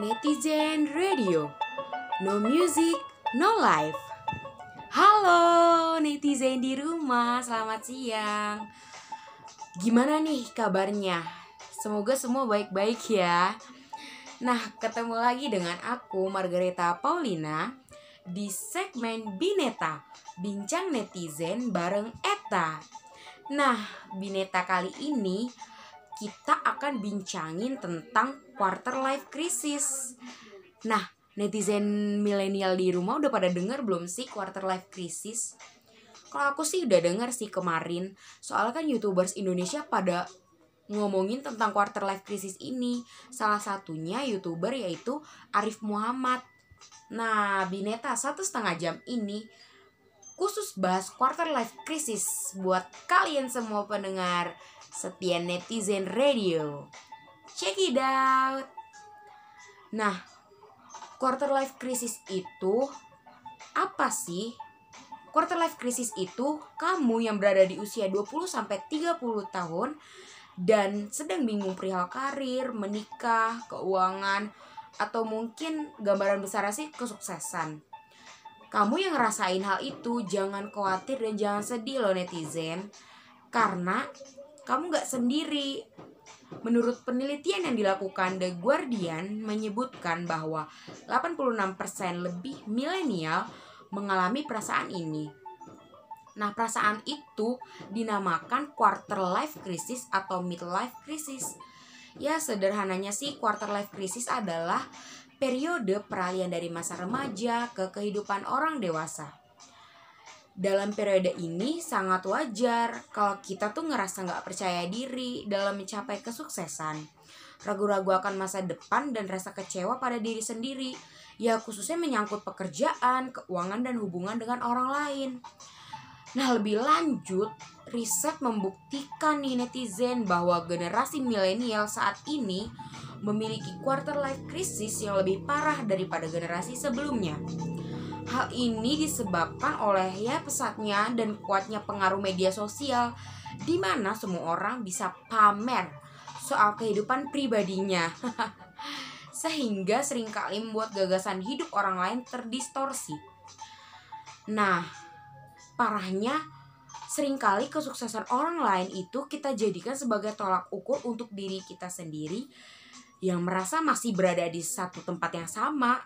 Netizen Radio. No music, no life. Halo netizen di rumah, selamat siang. Gimana nih kabarnya? Semoga semua baik-baik ya. Nah, ketemu lagi dengan aku Margareta Paulina di segmen Bineta, Bincang Netizen bareng Eta. Nah, Bineta kali ini kita akan bincangin tentang quarter life crisis. Nah, netizen milenial di rumah udah pada denger belum sih quarter life crisis? Kalau aku sih udah denger sih kemarin, soalnya kan youtubers Indonesia pada ngomongin tentang quarter life crisis ini. Salah satunya youtuber yaitu Arif Muhammad. Nah, Bineta satu setengah jam ini khusus bahas quarter life crisis buat kalian semua pendengar setia netizen radio. Check it out. Nah, quarter life crisis itu apa sih? Quarter life crisis itu kamu yang berada di usia 20 sampai 30 tahun dan sedang bingung perihal karir, menikah, keuangan, atau mungkin gambaran besar sih kesuksesan. Kamu yang ngerasain hal itu jangan khawatir dan jangan sedih loh netizen Karena kamu gak sendiri. Menurut penelitian yang dilakukan The Guardian menyebutkan bahwa 86% lebih milenial mengalami perasaan ini. Nah perasaan itu dinamakan quarter life crisis atau midlife crisis. Ya sederhananya sih quarter life crisis adalah periode peralihan dari masa remaja ke kehidupan orang dewasa. Dalam periode ini sangat wajar kalau kita tuh ngerasa nggak percaya diri dalam mencapai kesuksesan. Ragu-ragu akan masa depan dan rasa kecewa pada diri sendiri. Ya khususnya menyangkut pekerjaan, keuangan, dan hubungan dengan orang lain. Nah lebih lanjut, riset membuktikan nih netizen bahwa generasi milenial saat ini memiliki quarter life crisis yang lebih parah daripada generasi sebelumnya. Hal ini disebabkan oleh ya pesatnya dan kuatnya pengaruh media sosial di mana semua orang bisa pamer soal kehidupan pribadinya. Sehingga sering kali membuat gagasan hidup orang lain terdistorsi. Nah, parahnya sering kali kesuksesan orang lain itu kita jadikan sebagai tolak ukur untuk diri kita sendiri yang merasa masih berada di satu tempat yang sama.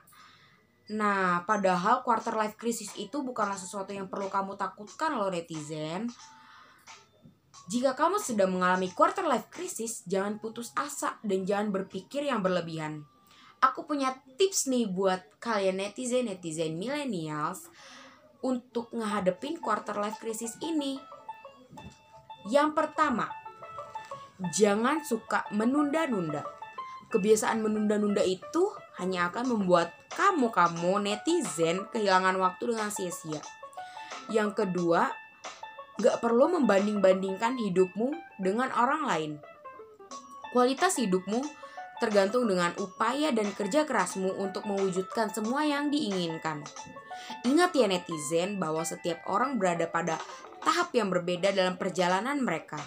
Nah, padahal quarter life crisis itu bukanlah sesuatu yang perlu kamu takutkan loh netizen. Jika kamu sedang mengalami quarter life crisis, jangan putus asa dan jangan berpikir yang berlebihan. Aku punya tips nih buat kalian netizen-netizen millennials untuk ngehadepin quarter life crisis ini. Yang pertama, jangan suka menunda-nunda kebiasaan menunda-nunda itu hanya akan membuat kamu-kamu netizen kehilangan waktu dengan sia-sia. Yang kedua, gak perlu membanding-bandingkan hidupmu dengan orang lain. Kualitas hidupmu tergantung dengan upaya dan kerja kerasmu untuk mewujudkan semua yang diinginkan. Ingat ya netizen bahwa setiap orang berada pada tahap yang berbeda dalam perjalanan mereka.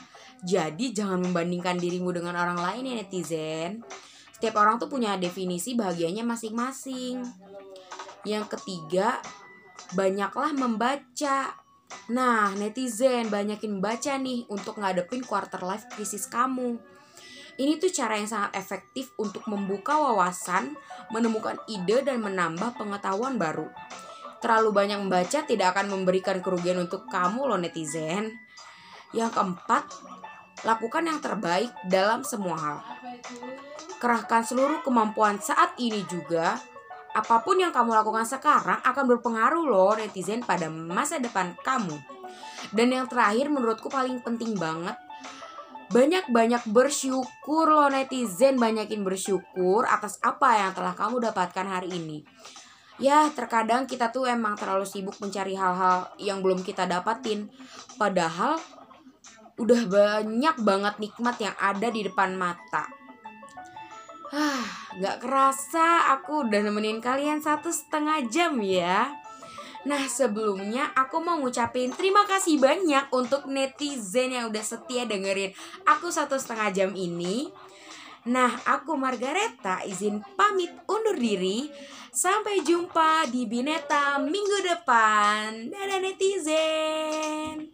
Jadi jangan membandingkan dirimu dengan orang lain ya netizen. Setiap orang tuh punya definisi bahagianya masing-masing. Yang ketiga, banyaklah membaca. Nah, netizen banyakin baca nih untuk ngadepin quarter life krisis kamu. Ini tuh cara yang sangat efektif untuk membuka wawasan, menemukan ide dan menambah pengetahuan baru. Terlalu banyak membaca tidak akan memberikan kerugian untuk kamu loh netizen. Yang keempat, lakukan yang terbaik dalam semua hal kerahkan seluruh kemampuan saat ini juga. Apa pun yang kamu lakukan sekarang akan berpengaruh loh netizen pada masa depan kamu. Dan yang terakhir menurutku paling penting banget banyak-banyak bersyukur loh netizen banyakin bersyukur atas apa yang telah kamu dapatkan hari ini. Ya, terkadang kita tuh emang terlalu sibuk mencari hal-hal yang belum kita dapatin. Padahal udah banyak banget nikmat yang ada di depan mata. Gak kerasa aku udah nemenin kalian satu setengah jam ya. Nah sebelumnya aku mau ngucapin terima kasih banyak untuk netizen yang udah setia dengerin aku satu setengah jam ini. Nah, aku Margareta izin pamit undur diri. Sampai jumpa di Bineta minggu depan. Dadah netizen.